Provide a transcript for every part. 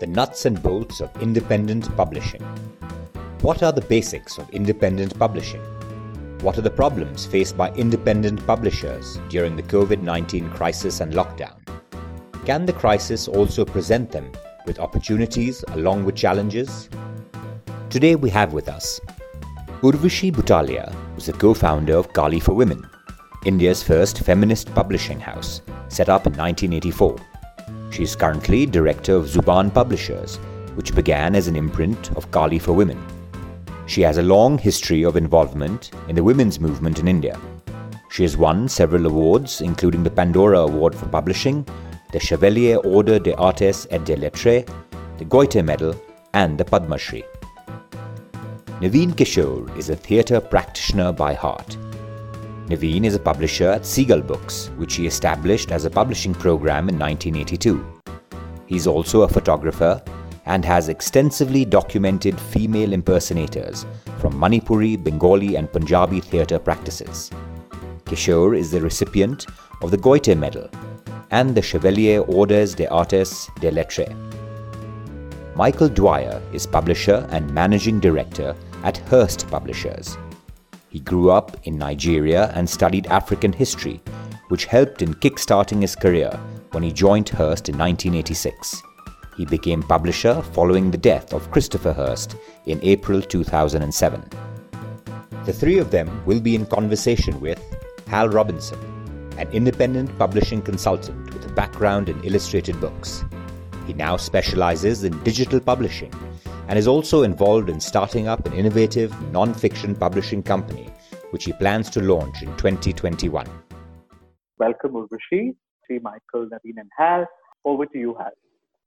The Nuts and Bolts of Independent Publishing. What are the basics of independent publishing? What are the problems faced by independent publishers during the COVID 19 crisis and lockdown? Can the crisis also present them with opportunities along with challenges? Today we have with us Urvashi Butalia, who's the co founder of Kali for Women, India's first feminist publishing house, set up in 1984. She is currently director of Zubaan Publishers, which began as an imprint of Kali for Women. She has a long history of involvement in the women's movement in India. She has won several awards, including the Pandora Award for Publishing, the Chevalier Ordre des Arts et des Lettres, the Goethe Medal, and the Padma Shri. Naveen Kishore is a theatre practitioner by heart. Naveen is a publisher at Seagull Books, which he established as a publishing program in 1982. He's also a photographer and has extensively documented female impersonators from Manipuri, Bengali, and Punjabi theatre practices. Kishore is the recipient of the Goethe Medal and the Chevalier Ordres des Arts des Lettres. Michael Dwyer is publisher and managing director at Hurst Publishers. He grew up in Nigeria and studied African history, which helped in kickstarting his career when he joined Hurst in 1986. He became publisher following the death of Christopher Hurst in April 2007. The three of them will be in conversation with Hal Robinson, an independent publishing consultant with a background in illustrated books. He now specializes in digital publishing and is also involved in starting up an innovative non fiction publishing company, which he plans to launch in 2021. Welcome, Urvashi, Sri Michael, Naveen, and Hal. Over to you, Hal.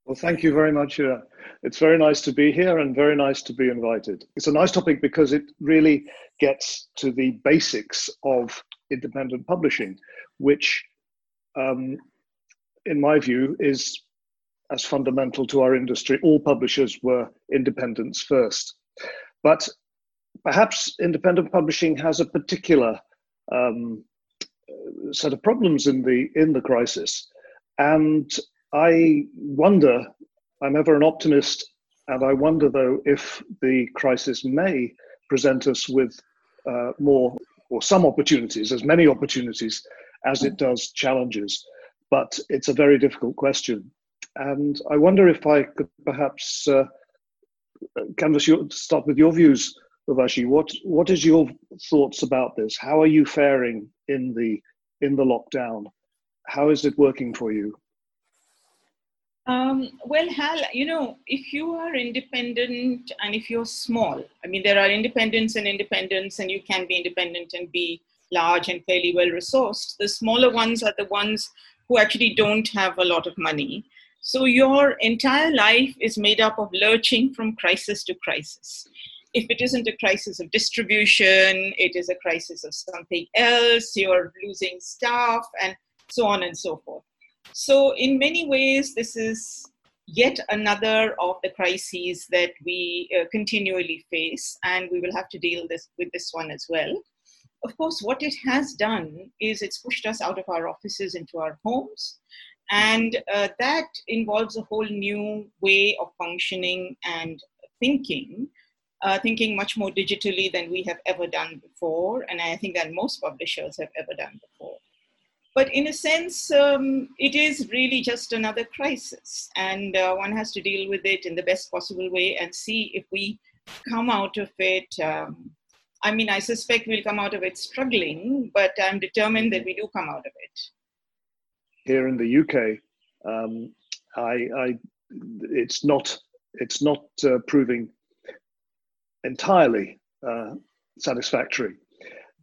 Well, thank you very much. Uh, it's very nice to be here and very nice to be invited. It's a nice topic because it really gets to the basics of independent publishing, which, um, in my view, is as fundamental to our industry. All publishers were independents first. But perhaps independent publishing has a particular um, set of problems in the in the crisis and I wonder, I'm ever an optimist, and I wonder though if the crisis may present us with uh, more or some opportunities, as many opportunities as it does challenges. But it's a very difficult question. And I wonder if I could perhaps uh, canvas your, start with your views, Urvashi. What what is your thoughts about this? How are you faring in the in the lockdown? How is it working for you? Um, well, Hal, you know, if you are independent and if you're small, I mean, there are independents and independents, and you can be independent and be large and fairly well resourced. The smaller ones are the ones who actually don't have a lot of money. So your entire life is made up of lurching from crisis to crisis. If it isn't a crisis of distribution, it is a crisis of something else, you're losing staff, and so on and so forth. So, in many ways, this is yet another of the crises that we uh, continually face, and we will have to deal this, with this one as well. Of course, what it has done is it's pushed us out of our offices into our homes, and uh, that involves a whole new way of functioning and thinking. Uh, thinking much more digitally than we have ever done before, and I think that most publishers have ever done before. But in a sense, um, it is really just another crisis, and uh, one has to deal with it in the best possible way and see if we come out of it. Um, I mean, I suspect we'll come out of it struggling, but I'm determined that we do come out of it. Here in the UK, um, I, I, it's not, it's not uh, proving entirely uh, satisfactory.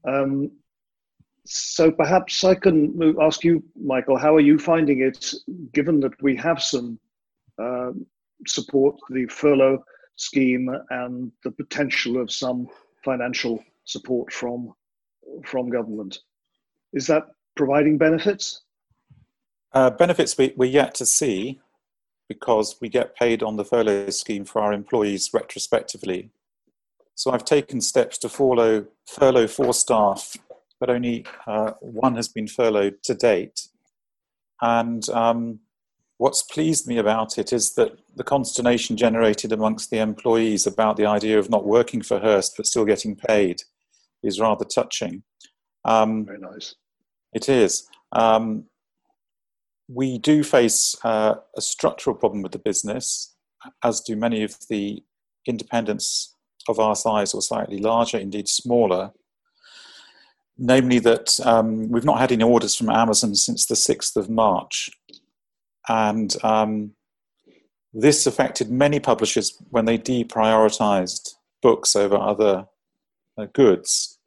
Um, so perhaps I can move, ask you, Michael, how are you finding it, given that we have some uh, support, the furlough scheme and the potential of some financial support from from government. Is that providing benefits? Uh, benefits we, we're yet to see because we get paid on the furlough scheme for our employees retrospectively. So I've taken steps to follow, furlough four staff, but only uh, one has been furloughed to date. And um, what's pleased me about it is that the consternation generated amongst the employees about the idea of not working for Hurst but still getting paid is rather touching. Um, Very nice. It is. Um, we do face uh, a structural problem with the business, as do many of the independents of our size or slightly larger, indeed smaller. Namely, that um, we've not had any orders from Amazon since the 6th of March. And um, this affected many publishers when they deprioritized books over other uh, goods.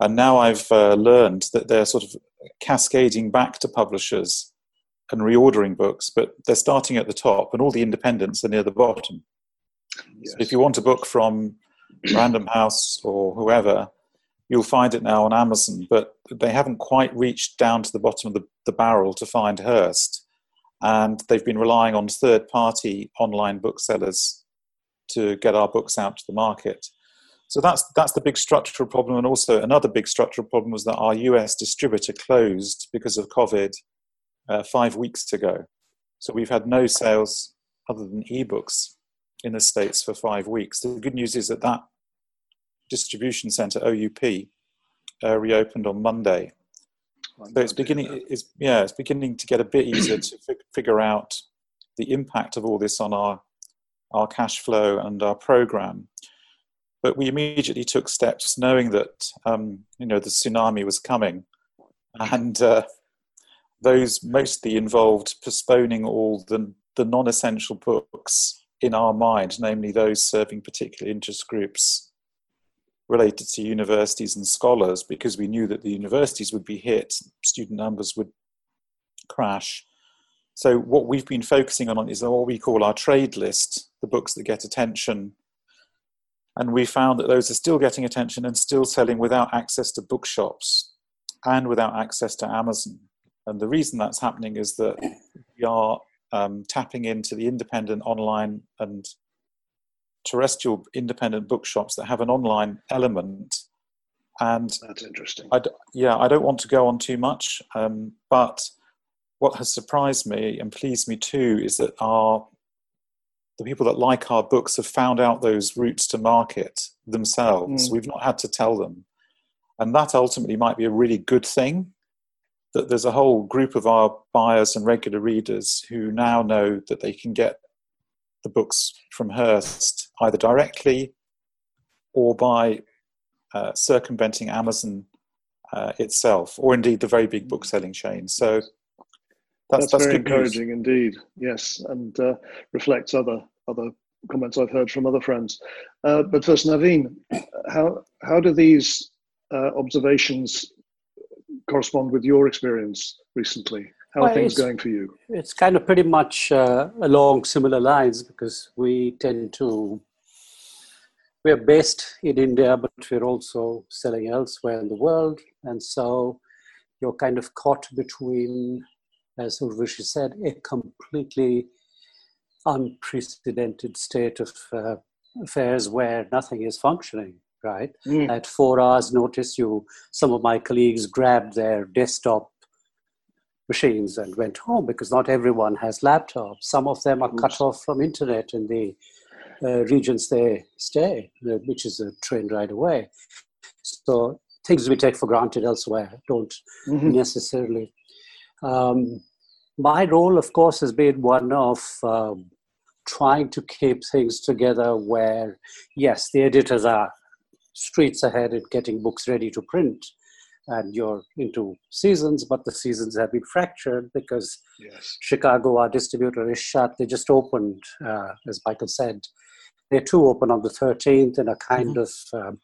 And now I've uh, learned that they're sort of cascading back to publishers and reordering books, but they're starting at the top, and all the independents are near the bottom. Yes. So if you want a book from Random House or whoever, you'll find it now on Amazon, but they haven't quite reached down to the bottom of the, the barrel to find Hurst. And they've been relying on third party online booksellers to get our books out to the market. So that's that's the big structural problem, and also another big structural problem was that our US distributor closed because of COVID uh, five weeks ago. So we've had no sales other than ebooks in the states for five weeks. The good news is that that distribution center OUP uh, reopened on Monday. So it's beginning. It's yeah, it's beginning to get a bit easier to figure out the impact of all this on our our cash flow and our program. But we immediately took steps, knowing that um, you know the tsunami was coming, and uh, those mostly involved postponing all the the non-essential books in our mind, namely those serving particular interest groups related to universities and scholars, because we knew that the universities would be hit, student numbers would crash. So what we've been focusing on is what we call our trade list, the books that get attention and we found that those are still getting attention and still selling without access to bookshops and without access to Amazon. And the reason that's happening is that we are um, tapping into the independent online and terrestrial independent bookshops that have an online element. And that's interesting. I d- yeah, I don't want to go on too much, um, but what has surprised me and pleased me too is that our the people that like our books have found out those routes to market themselves. Mm. We've not had to tell them. And that ultimately might be a really good thing that there's a whole group of our buyers and regular readers who now know that they can get the books from Hurst either directly or by uh, circumventing Amazon uh, itself, or indeed the very big book selling chain. So that's, that's, that's very encouraging news. indeed. Yes, and uh, reflects other other comments I've heard from other friends. Uh, but first, Naveen, how how do these uh, observations correspond with your experience recently? How well, are things going for you? It's kind of pretty much uh, along similar lines because we tend to we're based in India, but we're also selling elsewhere in the world, and so you're kind of caught between as Urvashi said, a completely unprecedented state of uh, affairs where nothing is functioning right mm. at four hours notice you some of my colleagues grabbed their desktop machines and went home because not everyone has laptops some of them are Oops. cut off from internet in the uh, regions they stay uh, which is a train ride away so things we take for granted elsewhere don't mm-hmm. necessarily um, my role, of course, has been one of um, trying to keep things together where, yes, the editors are streets ahead in getting books ready to print and you're into seasons, but the seasons have been fractured because yes. Chicago, our distributor, is shut. They just opened, uh, as Michael said. They're too open on the 13th in a kind mm-hmm. of, um,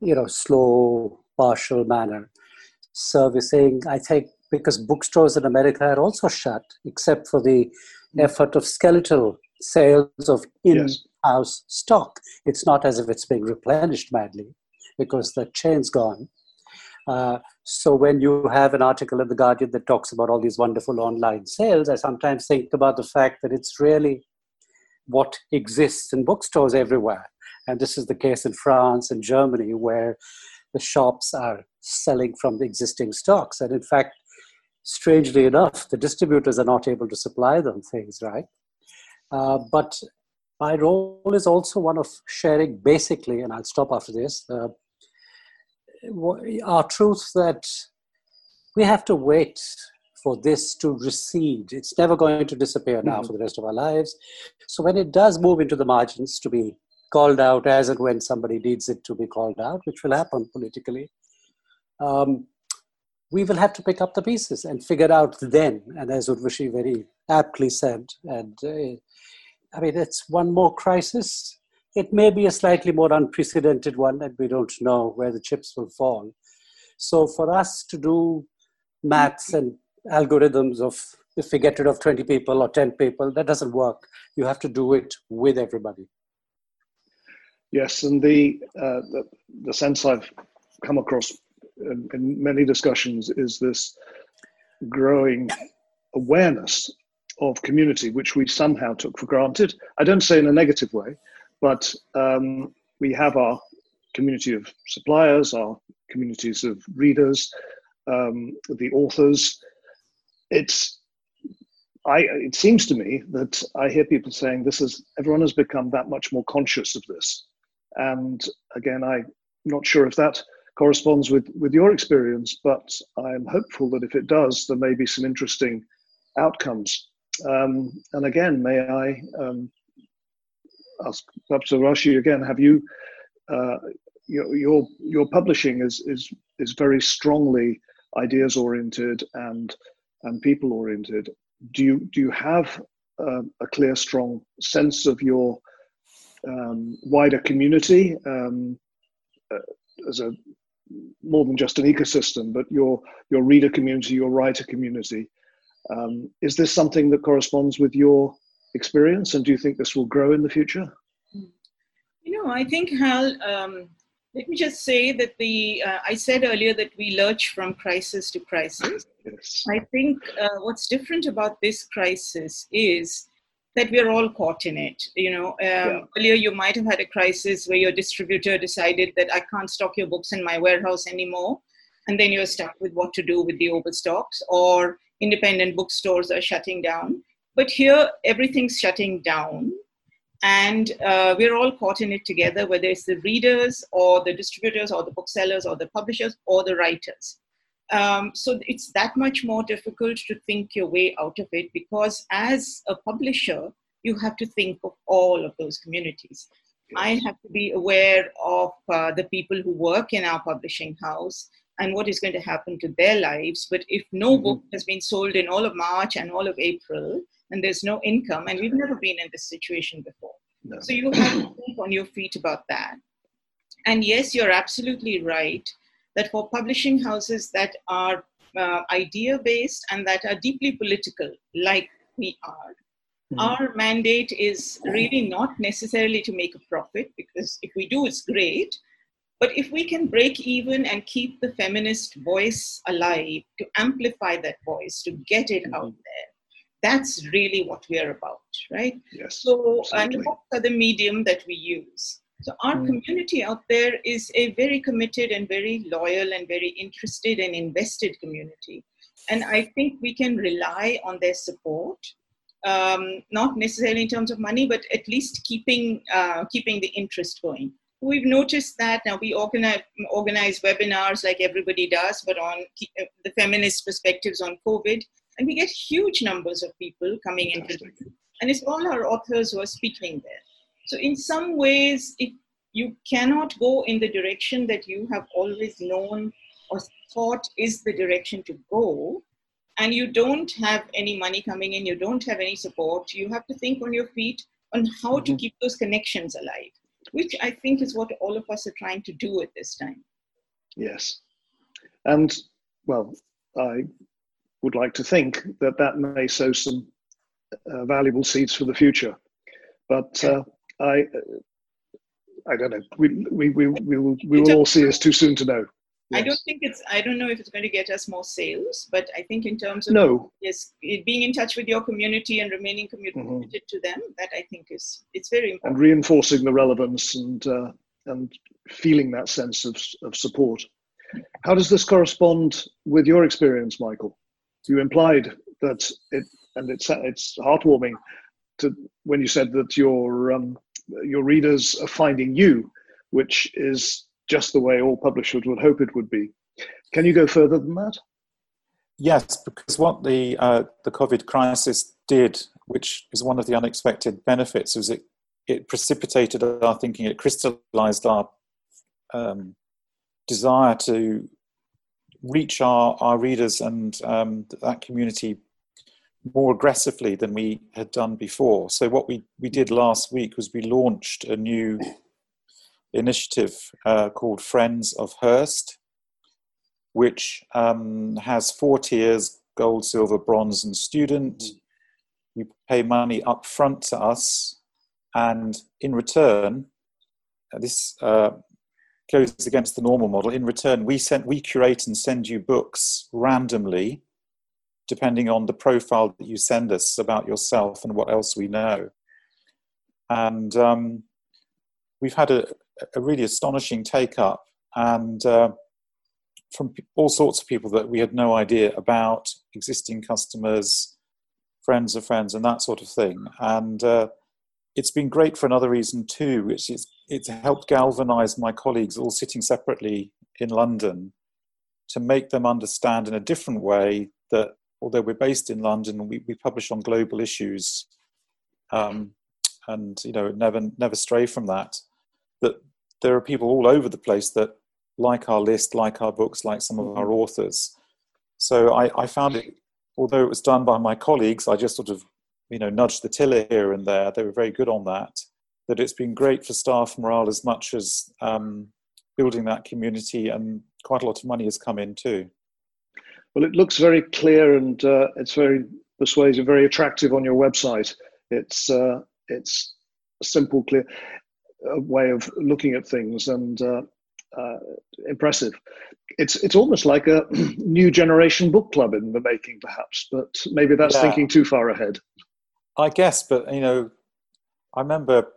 you know, slow, partial manner. Servicing, I think, because bookstores in America are also shut, except for the effort of skeletal sales of in yes. House stock. It's not as if it's being replenished madly because the chain's gone. Uh, so when you have an article in the Guardian that talks about all these wonderful online sales, I sometimes think about the fact that it's really what exists in bookstores everywhere. And this is the case in France and Germany, where the shops are selling from the existing stocks. And in fact, strangely enough, the distributors are not able to supply them things, right? Uh, but my role is also one of sharing basically, and I'll stop after this, uh, our truth that we have to wait for this to recede. It's never going to disappear now mm-hmm. for the rest of our lives. So when it does move into the margins to be called out as and when somebody needs it to be called out, which will happen politically, um, we will have to pick up the pieces and figure out then. And as Urvashi very aptly said, and uh, I mean, it's one more crisis. It may be a slightly more unprecedented one, and we don't know where the chips will fall. So, for us to do maths and algorithms of if we get rid of 20 people or 10 people, that doesn't work. You have to do it with everybody. Yes, and the, uh, the, the sense I've come across in, in many discussions is this growing awareness of community, which we somehow took for granted. I don't say in a negative way, but um, we have our community of suppliers, our communities of readers, um, the authors. It's I, it seems to me that I hear people saying this is everyone has become that much more conscious of this, and again, I'm not sure if that corresponds with with your experience, but I'm hopeful that if it does, there may be some interesting outcomes. Um, and again, may I um, ask Urvashi again? Have you uh, your, your your publishing is is is very strongly ideas oriented and and people oriented. Do you do you have uh, a clear, strong sense of your um, wider community um, uh, as a more than just an ecosystem, but your your reader community, your writer community. Um, is this something that corresponds with your experience, and do you think this will grow in the future? You know, I think Hal. Um, let me just say that the uh, I said earlier that we lurch from crisis to crisis. Yes. I think uh, what's different about this crisis is that we're all caught in it. You know, um, yeah. earlier you might have had a crisis where your distributor decided that I can't stock your books in my warehouse anymore, and then you're stuck with what to do with the overstocks, or independent bookstores are shutting down. But here, everything's shutting down, and uh, we're all caught in it together, whether it's the readers, or the distributors, or the booksellers, or the publishers, or the writers. Um, so it's that much more difficult to think your way out of it because as a publisher, you have to think of all of those communities. I have to be aware of uh, the people who work in our publishing house and what is going to happen to their lives. But if no mm-hmm. book has been sold in all of March and all of April, and there's no income, and we've never been in this situation before. No. So you have to think on your feet about that. And yes, you're absolutely right that for publishing houses that are uh, idea based and that are deeply political, like we are, mm-hmm. our mandate is really not necessarily to make a profit, because if we do, it's great. But if we can break even and keep the feminist voice alive, to amplify that voice, to get it mm-hmm. out there, that's really what we're about, right? Yes. So, absolutely. and books are the medium that we use. So our mm. community out there is a very committed and very loyal and very interested and invested community. And I think we can rely on their support, um, not necessarily in terms of money, but at least keeping, uh, keeping the interest going. We've noticed that now we organize, organize webinars like everybody does, but on uh, the feminist perspectives on COVID, and we get huge numbers of people coming into it. And it's all our authors who are speaking there. So, in some ways, if you cannot go in the direction that you have always known or thought is the direction to go, and you don't have any money coming in, you don't have any support, you have to think on your feet on how mm-hmm. to keep those connections alive, which I think is what all of us are trying to do at this time. Yes. And, well, I would like to think that that may sow some uh, valuable seeds for the future. But uh, I I don't know. We we we, we will we will all see. It's too soon to know. Yes. I don't think it's. I don't know if it's going to get us more sales, but I think in terms of no, yes, being in touch with your community and remaining mm-hmm. committed mm-hmm. to them, that I think is it's very important. And reinforcing the relevance and uh, and feeling that sense of of support. How does this correspond with your experience, Michael? You implied that it, and it's it's heartwarming to when you said that your um, your readers are finding you, which is just the way all publishers would hope it would be. Can you go further than that? Yes, because what the uh, the COVID crisis did, which is one of the unexpected benefits, was it it precipitated our thinking. It crystallized our um, desire to reach our, our readers and um, that community more aggressively than we had done before. So what we, we did last week was we launched a new initiative uh, called Friends of Hurst, which um, has four tiers gold, silver, bronze, and student. You pay money up front to us, and in return, uh, this uh, goes against the normal model. In return, we send, we curate and send you books randomly, depending on the profile that you send us about yourself and what else we know. And um, we've had a, a really astonishing take up and uh, from all sorts of people that we had no idea about existing customers friends of friends and that sort of thing. And uh, it's been great for another reason too which is it's helped galvanize my colleagues all sitting separately in london to make them understand in a different way that although we're based in london we, we publish on global issues um, and you know never never stray from that that there are people all over the place that like our list, like our books, like some of our mm-hmm. authors. So I, I found it, although it was done by my colleagues, I just sort of, you know, nudged the tiller here and there. They were very good on that. That it's been great for staff morale as much as um, building that community, and quite a lot of money has come in too. Well, it looks very clear and uh, it's very persuasive, very attractive on your website. It's uh, it's simple, clear way of looking at things and uh, uh, impressive. It's it's almost like a new generation book club in the making, perhaps, but maybe that's yeah. thinking too far ahead. I guess, but you know, I remember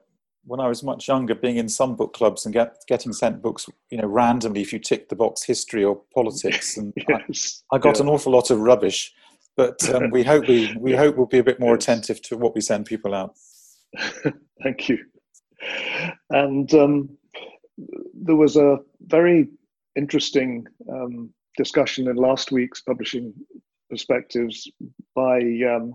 when I was much younger being in some book clubs and get, getting sent books, you know, randomly if you tick the box history or politics, and yes. I, I, got yeah. an awful lot of rubbish. But um, we hope we we hope we'll be a bit more yes. attentive to what we send people out. Thank you and um, there was a very interesting um, discussion in last week's publishing perspectives by um,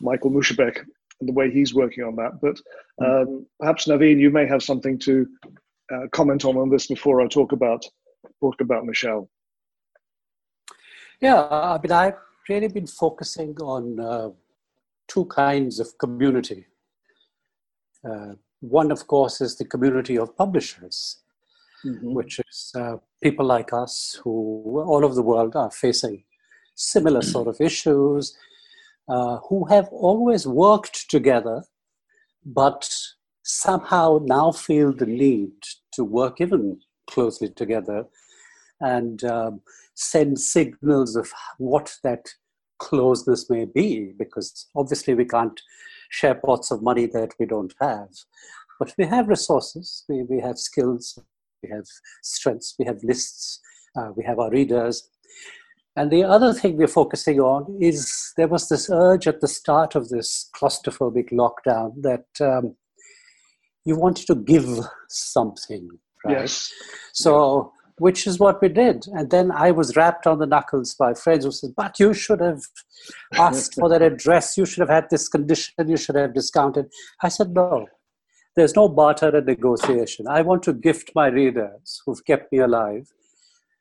Michael Moushabeck and the way he's working on that. But hmm. um, perhaps Naveen, you may have something to uh, comment on on this before I talk about talk about Michel. Yeah, I mean, I've really been focusing on uh, two kinds of community. Uh, one, of course, is the community of publishers, mm-hmm. which is uh, people like us who all over the world are facing similar sort of issues, uh, who have always worked together, but somehow now feel the need to work even closely together and um, send signals of what that closeness may be, because obviously we can't share pots of money that we don't have. But we have resources, we, we have skills, we have strengths, we have lists, uh, we have our readers. And the other thing we're focusing on is there was this urge at the start of this claustrophobic lockdown that um, you wanted to give something. Right? Yes. So, which is what we did. And then I was rapped on the knuckles by friends who said, But you should have asked for that address. You should have had this condition. You should have discounted. I said, No, there's no barter and negotiation. I want to gift my readers who've kept me alive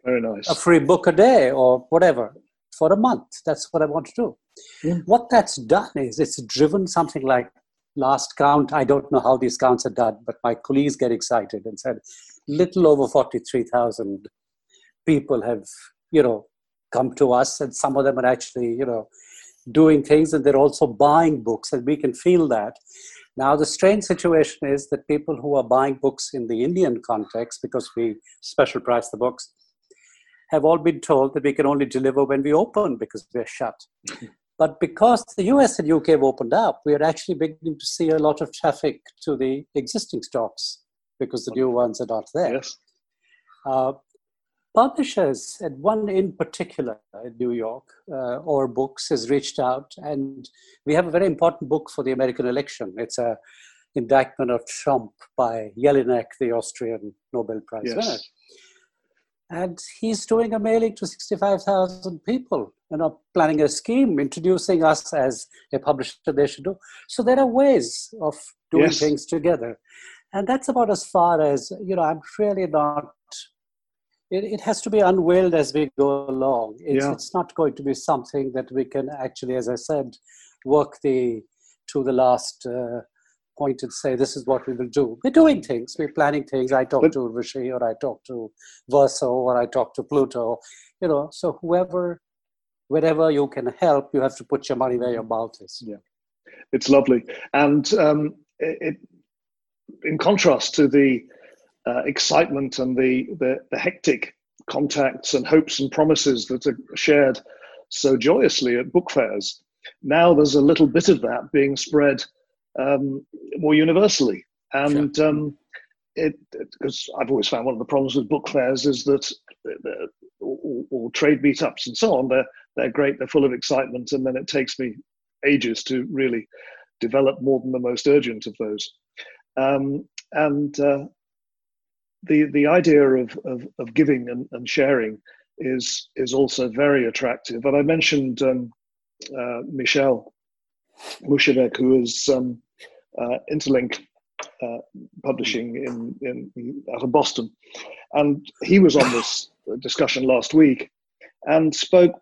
Very nice. a free book a day or whatever for a month. That's what I want to do. Yeah. What that's done is it's driven something like last count. I don't know how these counts are done, but my colleagues get excited and said little over 43,000 people have, you know, come to us and some of them are actually, you know, doing things and they're also buying books, and we can feel that. Now, the strange situation is that people who are buying books in the Indian context, because we special price the books, have all been told that we can only deliver when we open because we're shut. but because the US and UK have opened up, we are actually beginning to see a lot of traffic to the existing stocks because the new ones are not there. Yes. Uh, publishers, and one in particular in New York, uh, OR Books, has reached out, and we have a very important book for the American election. It's a indictment of Trump by Jelinek, the Austrian Nobel Prize yes. winner. And he's doing a mailing to 65,000 people, you know, planning a scheme, introducing us as a publisher they should do. So there are ways of doing yes. things together. And that's about as far as, you know, I'm really not it, it has to be unveiled as we go along. It's, yeah. it's not going to be something that we can actually, as I said, work the to the last uh, point and say this is what we will do. We're doing things. We're planning things. I talk but, to Rishi or I talk to Verso or I talk to Pluto. You know, so whoever, wherever you can help, you have to put your money where your mouth is. Yeah, it's lovely, and um, it, it in contrast to the uh, excitement and the, the, the hectic contacts and hopes and promises that are shared so joyously at book fairs. Now there's a little bit of that being spread um, more universally. And sure. um, it, because I've always found one of the problems with book fairs is that, uh, or, or, trade meetups and so on, they're, they're great, they're full of excitement, and then it takes me ages to really develop more than the most urgent of those. Um, and uh, the the idea of of, of giving and, and, sharing is is also very attractive. And I mentioned um, uh, Michel Moushabeck, who is um, uh, Interlink uh, Publishing in, in out of Boston, and he was on this discussion last week and spoke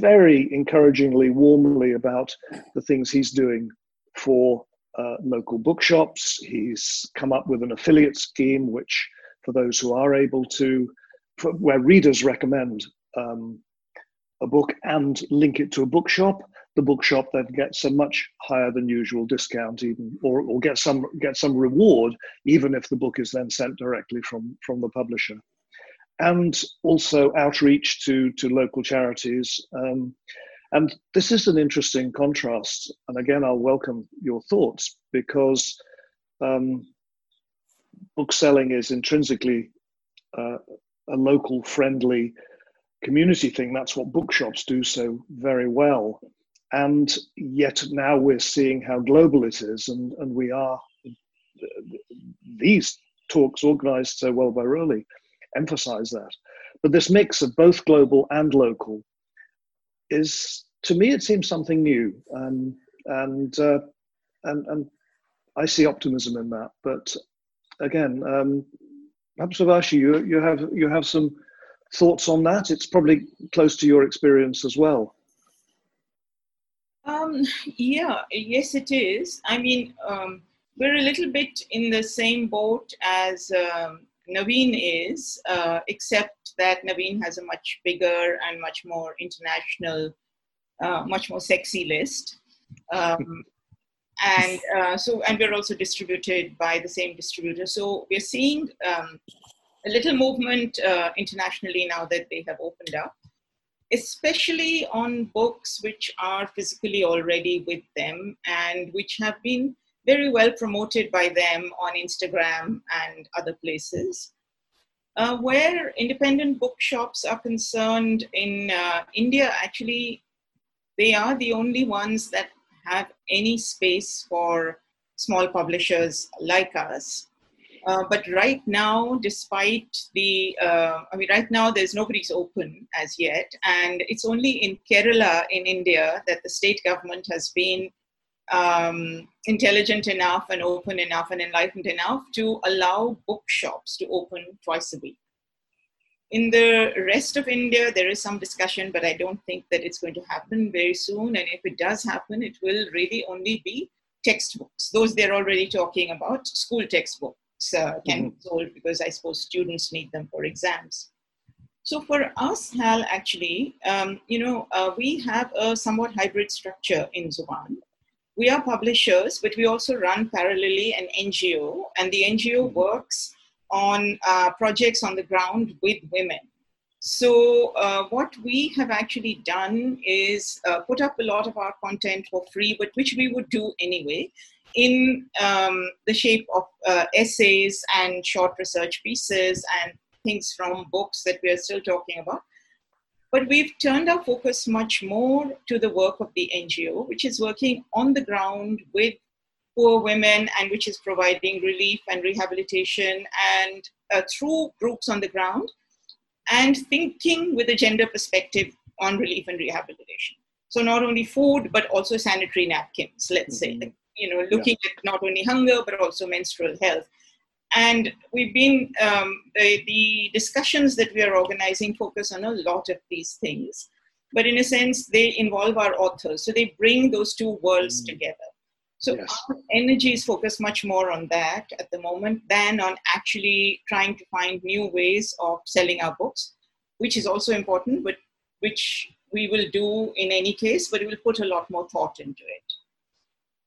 very encouragingly, warmly about the things he's doing for uh, local bookshops. He's come up with an affiliate scheme which for those who are able to, for, where readers recommend um, a book and link it to a bookshop, the bookshop then gets a much higher than usual discount, even or, or get some get some reward, even if the book is then sent directly from from the publisher, and also outreach to to local charities. Um, and this is an interesting contrast. And again, I'll welcome your thoughts because um, bookselling is intrinsically uh, a local friendly community thing. That's what bookshops do so very well. And yet now we're seeing how global it is, and, and we are, these talks organized so well by Roli emphasize that. But this mix of both global and local is, to me, it seems something new. Um, and, uh, and, and I see optimism in that. But again, um, perhaps Urvashi, you, you have you have some thoughts on that. It's probably close to your experience as well. Um, yeah, yes, it is. I mean, um, we're a little bit in the same boat as um, Naveen is, uh, except that Naveen has a much bigger and much more international, uh, much more sexy list. Um, and uh, so and we're also distributed by the same distributor so we're seeing um, a little movement uh, internationally now that they have opened up especially on books which are physically already with them and which have been very well promoted by them on instagram and other places uh, where independent bookshops are concerned in uh, india actually they are the only ones that have any space for small publishers like us. Uh, but right now, despite the, uh, I mean, right now there's nobody's open as yet, and it's only in Kerala in India that the state government has been um, intelligent enough and open enough and enlightened enough to allow bookshops to open twice a week. In the rest of India, there is some discussion, but I don't think that it's going to happen very soon. And if it does happen, it will really only be textbooks. Those they're already talking about, school textbooks uh, can mm-hmm. be sold because I suppose students need them for exams. So for us, Hal, actually, um, you know, uh, we have a somewhat hybrid structure in Zubaan. We are publishers, but we also run parallelly an NGO, and the NGO mm-hmm. works on uh, projects on the ground with women. So uh, what we have actually done is uh, put up a lot of our content for free, but which we would do anyway, in um, the shape of uh, essays and short research pieces and things from books that we are still talking about. But we've turned our focus much more to the work of the NGO, which is working on the ground with poor women and which is providing relief and rehabilitation and uh, through groups on the ground and thinking with a gender perspective on relief and rehabilitation. So not only food, but also sanitary napkins, let's mm-hmm. say, you know, looking yeah. at not only hunger, but also menstrual health. And we've been, um, the, the discussions that we are organizing focus on a lot of these things. But in a sense, they involve our authors. So they bring those two worlds mm. together. So yes. our energy is focused much more on that at the moment than on actually trying to find new ways of selling our books, which is also important, but which we will do in any case, but we will put a lot more thought into it.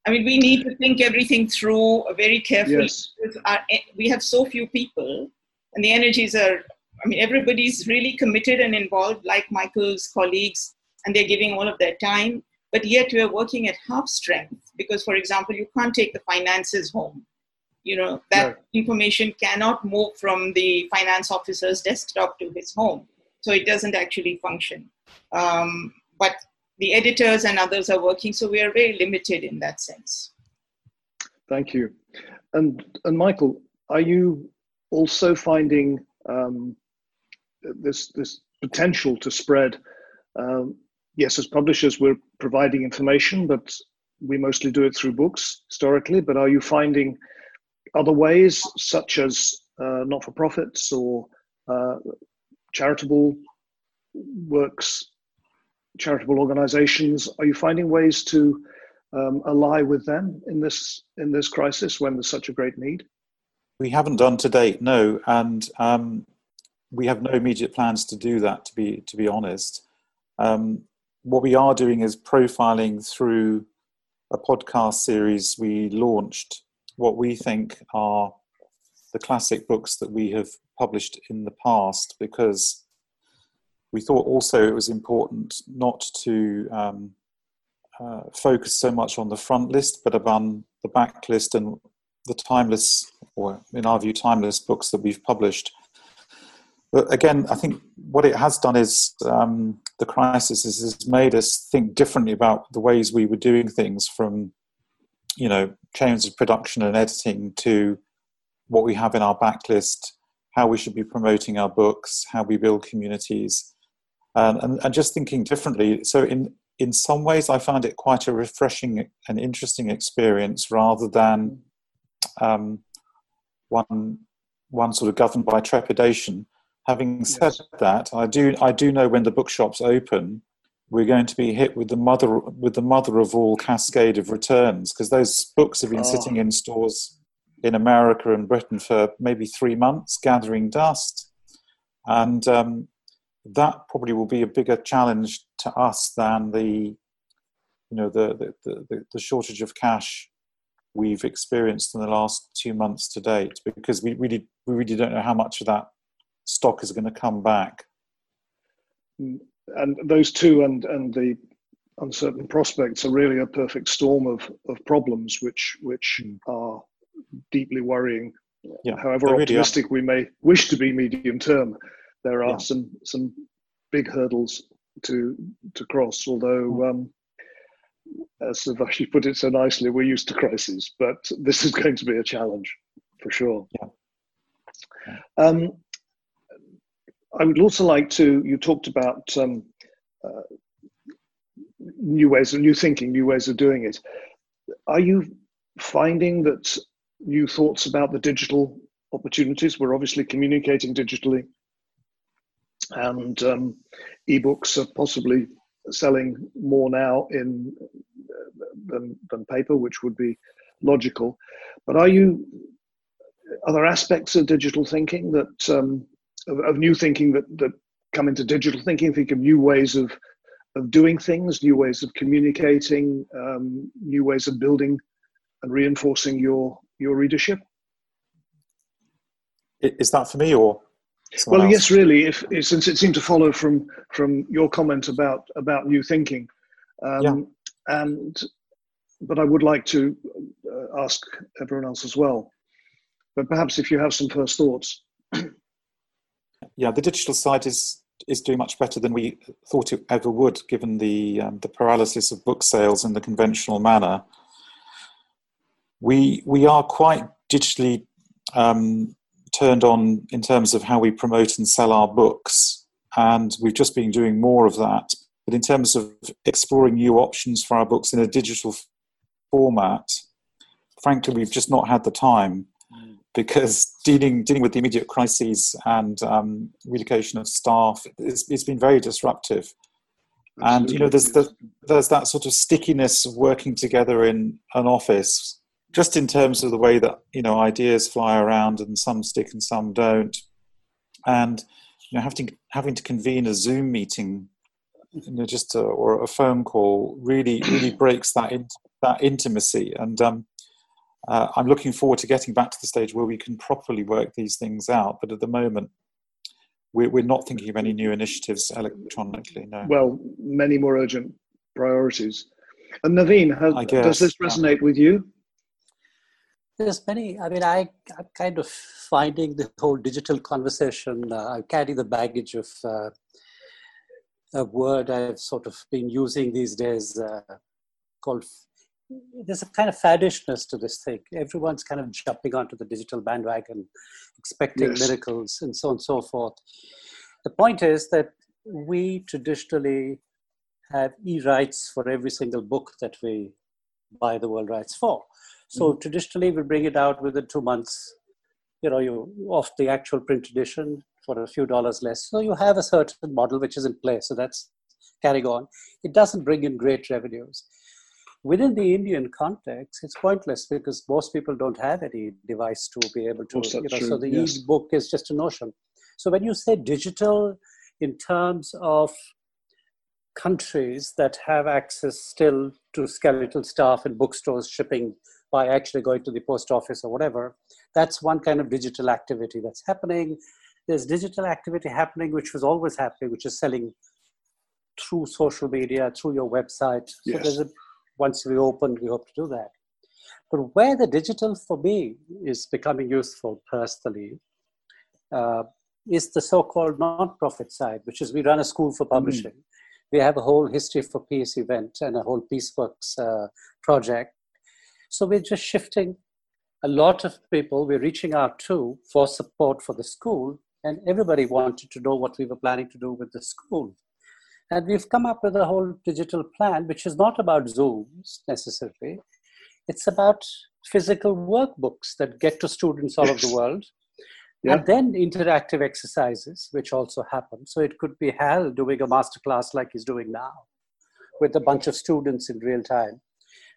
I mean, we need to think everything through very carefully. Yes. Our, we have so few people, and the energies are, I mean, everybody's really committed and involved, like Michael's colleagues, and they're giving all of their time. But yet we are working at half strength because, for example, you can't take the finances home. You know, that right. information cannot move from the finance officer's desktop to his home. So it doesn't actually function. Um, but the editors and others are working, so we are very limited in that sense. Thank you. And and Michael, are you also finding um, this this potential to spread? Um, yes, as publishers, we're providing information, but we mostly do it through books historically. But are you finding other ways, such as uh, not for profits or uh, charitable works charitable organizations. Are you finding ways to um, ally with them in this in this crisis when there's such a great need? We haven't done to date, no, and um, we have no immediate plans to do that. To be to be honest, um, what we are doing is profiling through a podcast series we launched. What we think are the classic books that we have published in the past, because we thought also it was important not to um, uh, focus so much on the front list, but on the back list and the timeless, or in our view, timeless books that we've published. But again, I think what it has done is um, the crisis is, has made us think differently about the ways we were doing things from, you know, chains of production and editing to what we have in our backlist, how we should be promoting our books, how we build communities um, and, and just thinking differently. So in in some ways, I found it quite a refreshing and interesting experience, rather than um, one one sort of governed by trepidation. Having said yes. that, I do I do know when the bookshops open, we're going to be hit with the mother with the mother of all cascade of returns because those books have been oh. sitting in stores in America and Britain for maybe three months, gathering dust, and um, that probably will be a bigger challenge to us than the you know the the, the, the shortage of cash we've experienced in the last two months to date because we really we really don't know how much of that stock is going to come back and those two and and the uncertain prospects are really a perfect storm of of problems which which mm. are deeply worrying yeah, however really optimistic are. we may wish to be medium term there are yeah. some some big hurdles to to cross. Although, hmm. um, as Urvashi put it so nicely, we're used to crises, but this is going to be a challenge for sure. Yeah. Um, I would also like to. You talked about um, uh, new ways of new thinking, new ways of doing it. Are you finding that new thoughts about the digital opportunities? We're obviously communicating digitally and um, ebooks are possibly selling more now in than, than paper, which would be logical. But are you are there aspects of digital thinking that um, of, of, new thinking that that come into digital thinking, think of new ways of of doing things, new ways of communicating, um, new ways of building and reinforcing your your readership. Is that for me or? Well, else? yes, really. If, if, since it seemed to follow from from your comment about about new thinking, um, yeah. and but I would like to uh, ask everyone else as well. But perhaps if you have some first thoughts. yeah, the digital side is is doing much better than we thought it ever would, given the um, the paralysis of book sales in the conventional manner. We we are quite digitally um, turned on in terms of how we promote and sell our books, and we've just been doing more of that. But in terms of exploring new options for our books in a digital format, frankly, we've just not had the time because dealing dealing with the immediate crises and um, relocation of staff, it's, it's been very disruptive. Absolutely. And you know, there's the, there's that sort of stickiness of working together in an office, just in terms of the way that you know ideas fly around and some stick and some don't, and you know having having to convene a Zoom meeting, you know, just a, or a phone call really really breaks that in, that intimacy and. Um, uh, I'm looking forward to getting back to the stage where we can properly work these things out. But at the moment, we're, we're not thinking of any new initiatives electronically. No. Well, many more urgent priorities. And Naveen, how, does this resonate with you? There's many. I mean, I, I'm kind of finding the whole digital conversation. Uh, I carry the baggage of uh, a word I've sort of been using these days uh, called there's a kind of faddishness to this thing. Everyone's kind of jumping onto the digital bandwagon, expecting yes. miracles and so on and so forth. The point is that we traditionally have e-rights for every single book that we buy the world rights for. So mm-hmm. traditionally we bring it out within two months, you know, you off the actual print edition for a few dollars less. So you have a certain model which is in place. So that's carrying on. It doesn't bring in great revenues within the Indian context, it's pointless because most people don't have any device to be able to, you know, true. so the yes. e-book is just a notion. So when you say digital in terms of countries that have access still to skeletal staff in bookstores shipping by actually going to the post office or whatever, that's one kind of digital activity that's happening. There's digital activity happening, which was always happening, which is selling through social media, through your website. So yes. there's a once we open, we hope to do that. But where the digital for me is becoming useful personally uh, is the so-called non-profit side, which is we run a school for publishing. Mm. We have a whole history for peace event and a whole Peaceworks uh, project. So we're just shifting a lot of people we're reaching out to for support for the school, and everybody wanted to know what we were planning to do with the school. And we've come up with a whole digital plan, which is not about Zooms necessarily. It's about physical workbooks that get to students all over the world. Yeah. And then interactive exercises, which also happen. So it could be Hal doing a masterclass like he's doing now with a bunch of students in real time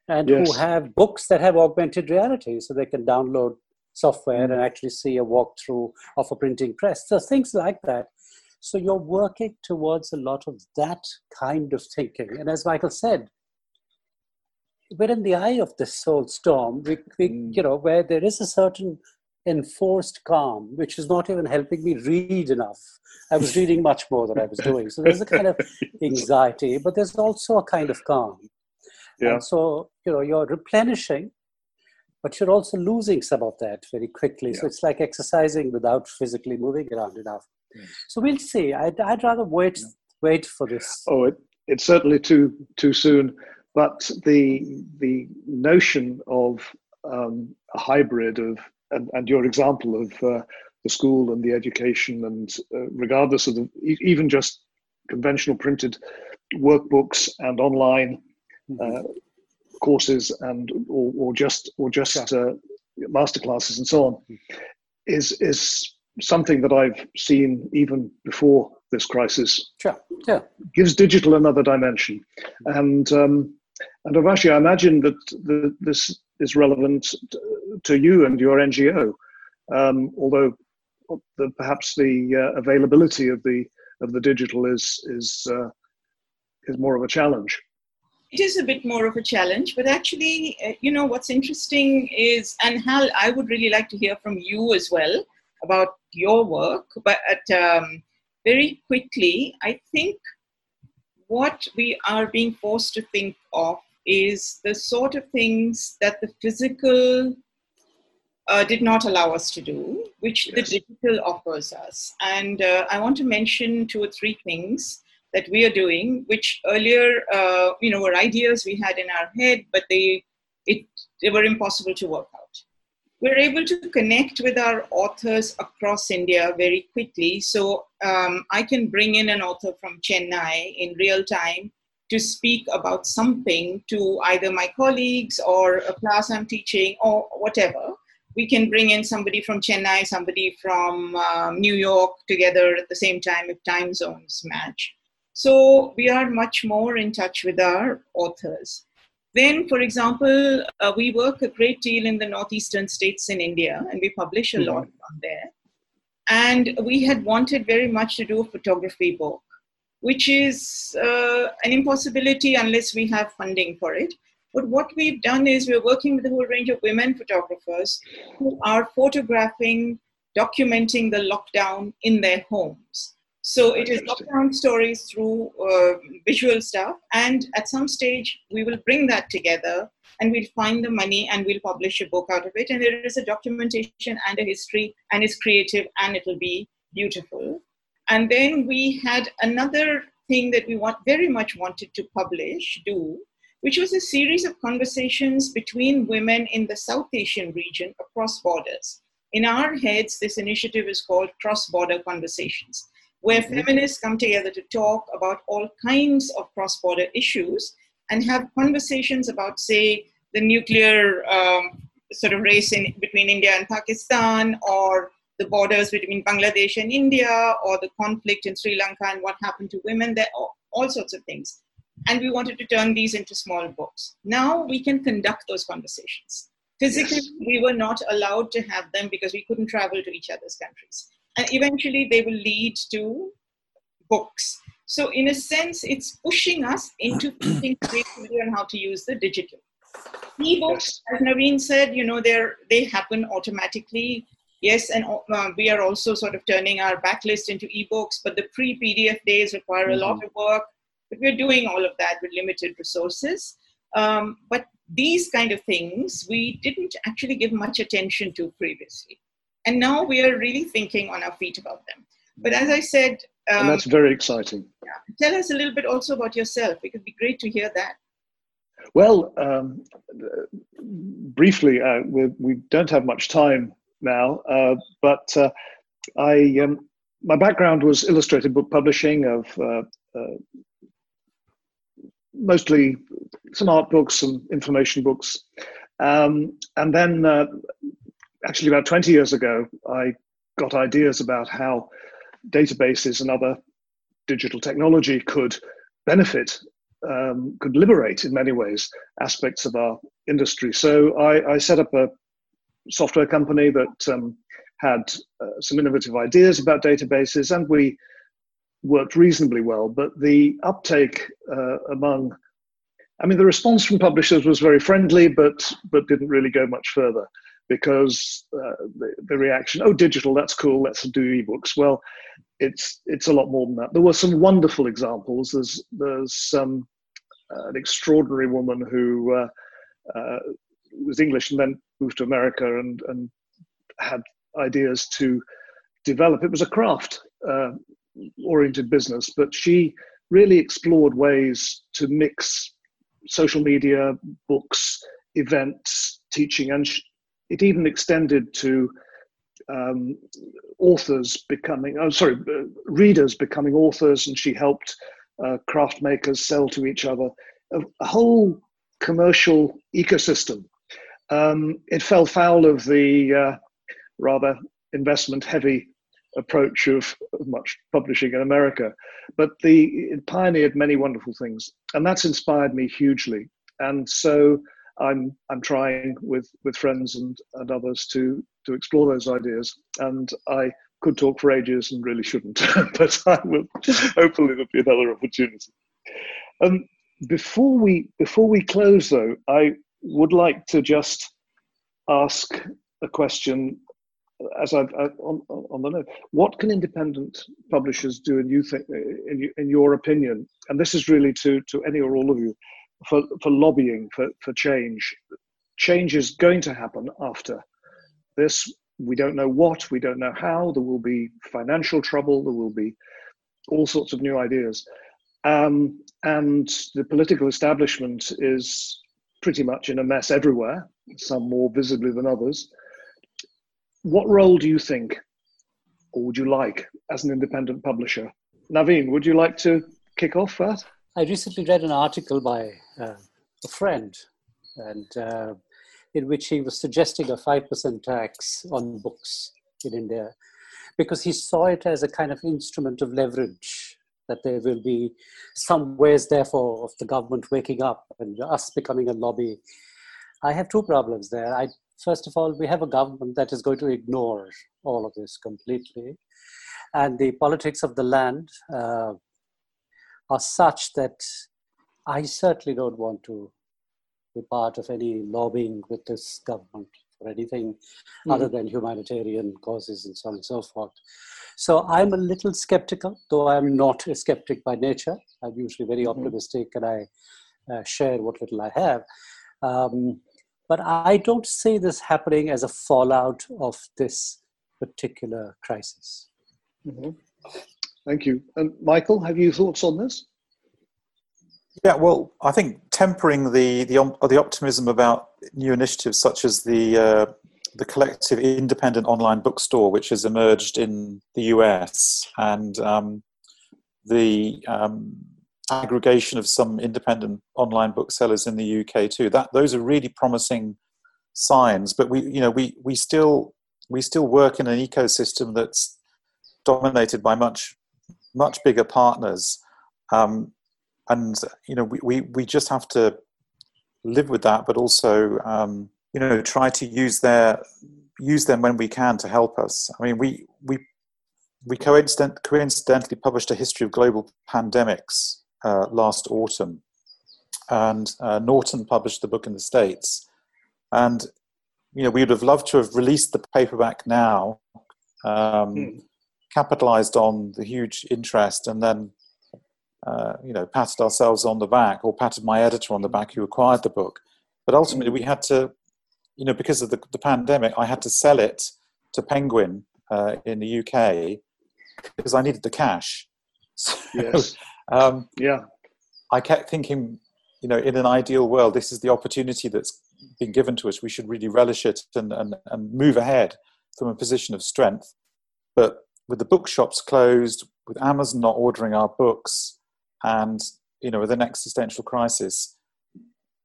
and yes. who have books that have augmented reality so they can download software mm. and actually see a walkthrough of a printing press. So things like that so you're working towards a lot of that kind of thinking. And as Michael said, we're in the eye of this whole storm, we, we, mm. you know, where there is a certain enforced calm, which is not even helping me read enough. I was reading much more than I was doing. So there's a kind of anxiety, but there's also a kind of calm. Yeah. And so, you know, you're replenishing, but you're also losing some of that very quickly. Yeah. So it's like exercising without physically moving around enough. So we'll see. I'd, I'd rather wait wait for this. Oh, it, it's certainly too too soon. But the the notion of um, a hybrid of and, and your example of uh, the school and the education and uh, regardless of the even just conventional printed workbooks and online mm-hmm. uh, courses and or, or just or just uh, masterclasses and so on mm-hmm. is is something that I've seen even before this crisis. Sure. Yeah. Gives digital another dimension, and um, and Urvashi, I imagine that the, this is relevant to you and your NGO, um, although the, perhaps the uh, availability of the of the digital is is uh, is more of a challenge. It is a bit more of a challenge, but actually, uh, you know, what's interesting is, and Hal, I would really like to hear from you as well about your work. But um, very quickly, I think what we are being forced to think of is the sort of things that the physical uh, did not allow us to do, which yes. the digital offers us. And uh, I want to mention two or three things that we are doing, which earlier, uh, you know, were ideas we had in our head, but they, it, they were impossible to work out. We're able to connect with our authors across India very quickly. So um, I can bring in an author from Chennai in real time to speak about something to either my colleagues or a class I'm teaching or whatever we can bring in somebody from Chennai, somebody from um, New York together at the same time if time zones match. So we are much more in touch with our authors. Then, for example, uh, we work a great deal in the northeastern states in India, and we publish a mm-hmm. lot on there. And we had wanted very much to do a photography book, which is uh, an impossibility unless we have funding for it. But what we've done is we're working with a whole range of women photographers who are photographing, documenting the lockdown in their homes. So it is lockdown stories through uh, visual stuff. And at some stage, we will bring that together and we'll find the money and we'll publish a book out of it. And there is a documentation and a history, and it's creative and it'll be beautiful. And then we had another thing that we want very much wanted to publish, do, which was a series of conversations between women in the South Asian region across borders. In our heads, this initiative is called Cross Border Conversations, where mm-hmm. feminists come together to talk about all kinds of cross border issues and have conversations about, say, the nuclear um, sort of race in, between India and Pakistan, or the borders between Bangladesh and India, or the conflict in Sri Lanka and what happened to women there, all, all sorts of things and we wanted to turn these into small books. Now we can conduct those conversations. Physically, yes. we were not allowed to have them because we couldn't travel to each other's countries. And eventually, they will lead to books. So, in a sense, it's pushing us into thinking creatively on how to use the digital. Ebooks, as Naveen said, you know, they they happen automatically. Yes, and uh, we are also sort of turning our backlist into ebooks, but the pre-PDF days require mm-hmm. a lot mm-hmm. of work but we're doing all of that with limited resources. Um, but these kind of things we didn't actually give much attention to previously. And now we are really thinking on our feet about them. But as I said, um, and that's very exciting. Yeah, tell us a little bit also about yourself. It would be great to hear that. Well, um, briefly, uh, we, we, don't have much time now, uh, but uh, I um, my background was illustrated book publishing of uh, uh, mostly some art books, some information books. Um, and then, uh, actually, about 20 years ago, I got ideas about how databases and other digital technology could benefit, um, could liberate in many ways aspects of our industry. So I, I set up a software company that um, had uh, some innovative ideas about databases, and we worked reasonably well, but the uptake uh, among, I mean, the response from publishers was very friendly, but but didn't really go much further because uh, the, the reaction, oh, digital, that's cool, let's do ebooks. Well, it's it's a lot more than that. There were some wonderful examples. There's there's um, an extraordinary woman who uh, uh, was English and then moved to America and and had ideas to develop. It was a craft. Uh, oriented business, but she really explored ways to mix social media, books, events, teaching, and it even extended to um, authors becoming, oh, sorry, uh, readers becoming authors, and she helped uh, craft makers sell to each other. A, a whole commercial ecosystem. Um, it fell foul of the uh, rather investment heavy approach of, much publishing in America. But the it pioneered many wonderful things, and that's inspired me hugely. And so I'm I'm trying with with friends and, and others to to explore those ideas. And I could talk for ages and really shouldn't, but I will. Hopefully, there'll be another opportunity. Um, before we before we close, though, I would like to just ask a question. As I've uh, on, on the note, what can independent publishers do, in you think, in, in your opinion? And this is really to to any or all of you, for for lobbying for for change. Change is going to happen after this we don't know what, we don't know how. There will be financial trouble, there will be all sorts of new ideas. Um, and the political establishment is pretty much in a mess everywhere, some more visibly than others. What role do you think, or would you like, as an independent publisher? Naveen, would you like to kick off first? I recently read an article by uh, a friend, and uh, in which he was suggesting a 5% tax on books in India because he saw it as a kind of instrument of leverage that there will be some ways therefore of the government waking up and us becoming a lobby. I have two problems there. I first of all we have a government that is going to ignore all of this completely and the politics of the land uh, are such that i certainly don't want to be part of any lobbying with this government for anything mm. other than humanitarian causes and so on and so forth. So I'm a little skeptical, though I'm not a skeptic by nature. I'm usually very mm-hmm. optimistic and I uh, share what little I have. Um, but I don't see this happening as a fallout of this particular crisis. Mm-hmm. Thank you. And Michael, have you thoughts on this? Yeah, well, I think tempering the the, the optimism about new initiatives such as the uh, the collective independent online bookstore, which has emerged in the US, and um, the um, aggregation of some independent online booksellers in the UK too. That those are really promising signs. But we, you know, we we still we still work in an ecosystem that's dominated by much much bigger partners. Um, and you know we, we, we just have to live with that but also um, you know try to use their use them when we can to help us i mean we we we coincident, coincidentally published a history of global pandemics uh, last autumn and uh, norton published the book in the states and you know we would have loved to have released the paperback now um, mm. Capitalized on the huge interest and then uh, you know, patted ourselves on the back or patted my editor on the back who acquired the book. But ultimately, we had to, you know, because of the, the pandemic, I had to sell it to Penguin uh, in the UK because I needed the cash. So, yes. um, yeah. I kept thinking, you know, in an ideal world, this is the opportunity that's been given to us. We should really relish it and, and, and move ahead from a position of strength. But with the bookshops closed, with Amazon not ordering our books, and you know with an existential crisis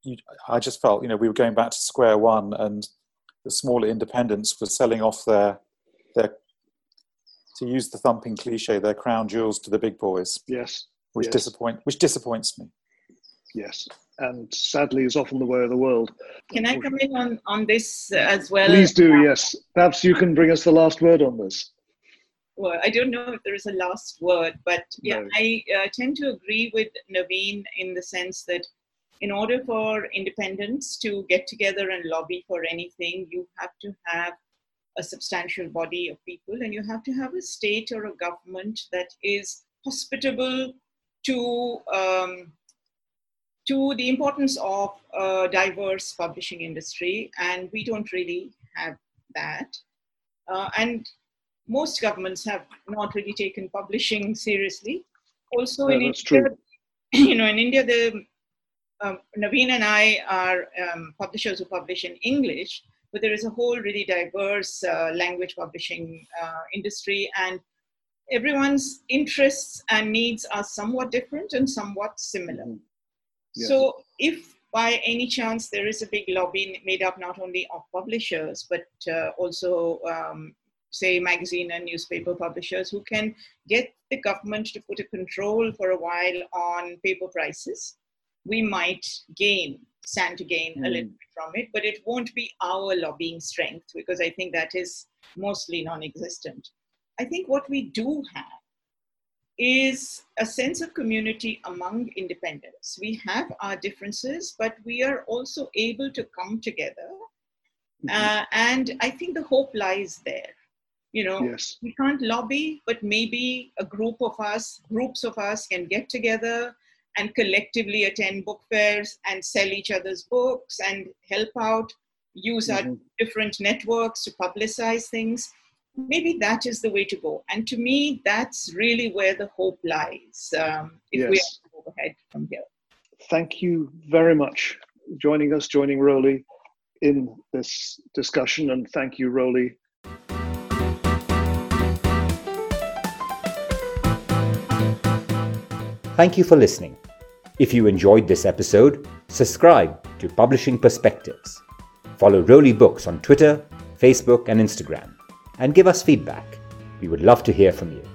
you, i just felt you know we were going back to square one and the smaller independents were selling off their their to use the thumping cliche their crown jewels to the big boys. Yes which yes. disappoint which disappoints me. Yes and sadly is often the way of the world. Can i come in on on this as well? Please do yes. Perhaps you can bring us the last word on this well, I don't know if there is a last word, but yeah, no. I uh, tend to agree with Naveen in the sense that in order for independents to get together and lobby for anything, you have to have a substantial body of people and you have to have a state or a government that is hospitable to um, to the importance of a diverse publishing industry. And we don't really have that. Uh, and most governments have not really taken publishing seriously. Also in India, true. you know, in India, the um, Naveen and I are um, publishers who publish in English, but there is a whole really diverse uh, language publishing uh, industry, and everyone's interests and needs are somewhat different and somewhat similar. Mm-hmm. Yeah. So, if by any chance there is a big lobby made up not only of publishers but uh, also um, say magazine and newspaper publishers who can get the government to put a control for a while on paper prices we might gain stand to gain mm. a little hmm. bit from it but it won't be our lobbying strength because i think that is mostly non-existent I think what we do have is a sense of community among independents. We have our differences, but we are also able to come together. Mm-hmm. Uh, and I think the hope lies there. You know, yes. we can't lobby, but maybe a group of us, groups of us can get together and collectively attend book fairs and sell each other's books and help out, use mm-hmm. our different networks to publicize things maybe that is the way to go. And to me, that's really where the hope lies um, if yes. we are move ahead from here. Thank you very much joining us, joining Roli in this discussion. And thank you, Roli. Thank you for listening. If you enjoyed this episode, subscribe to Publishing Perspectives. Follow Roli Books on Twitter, Facebook, and Instagram and give us feedback. We would love to hear from you.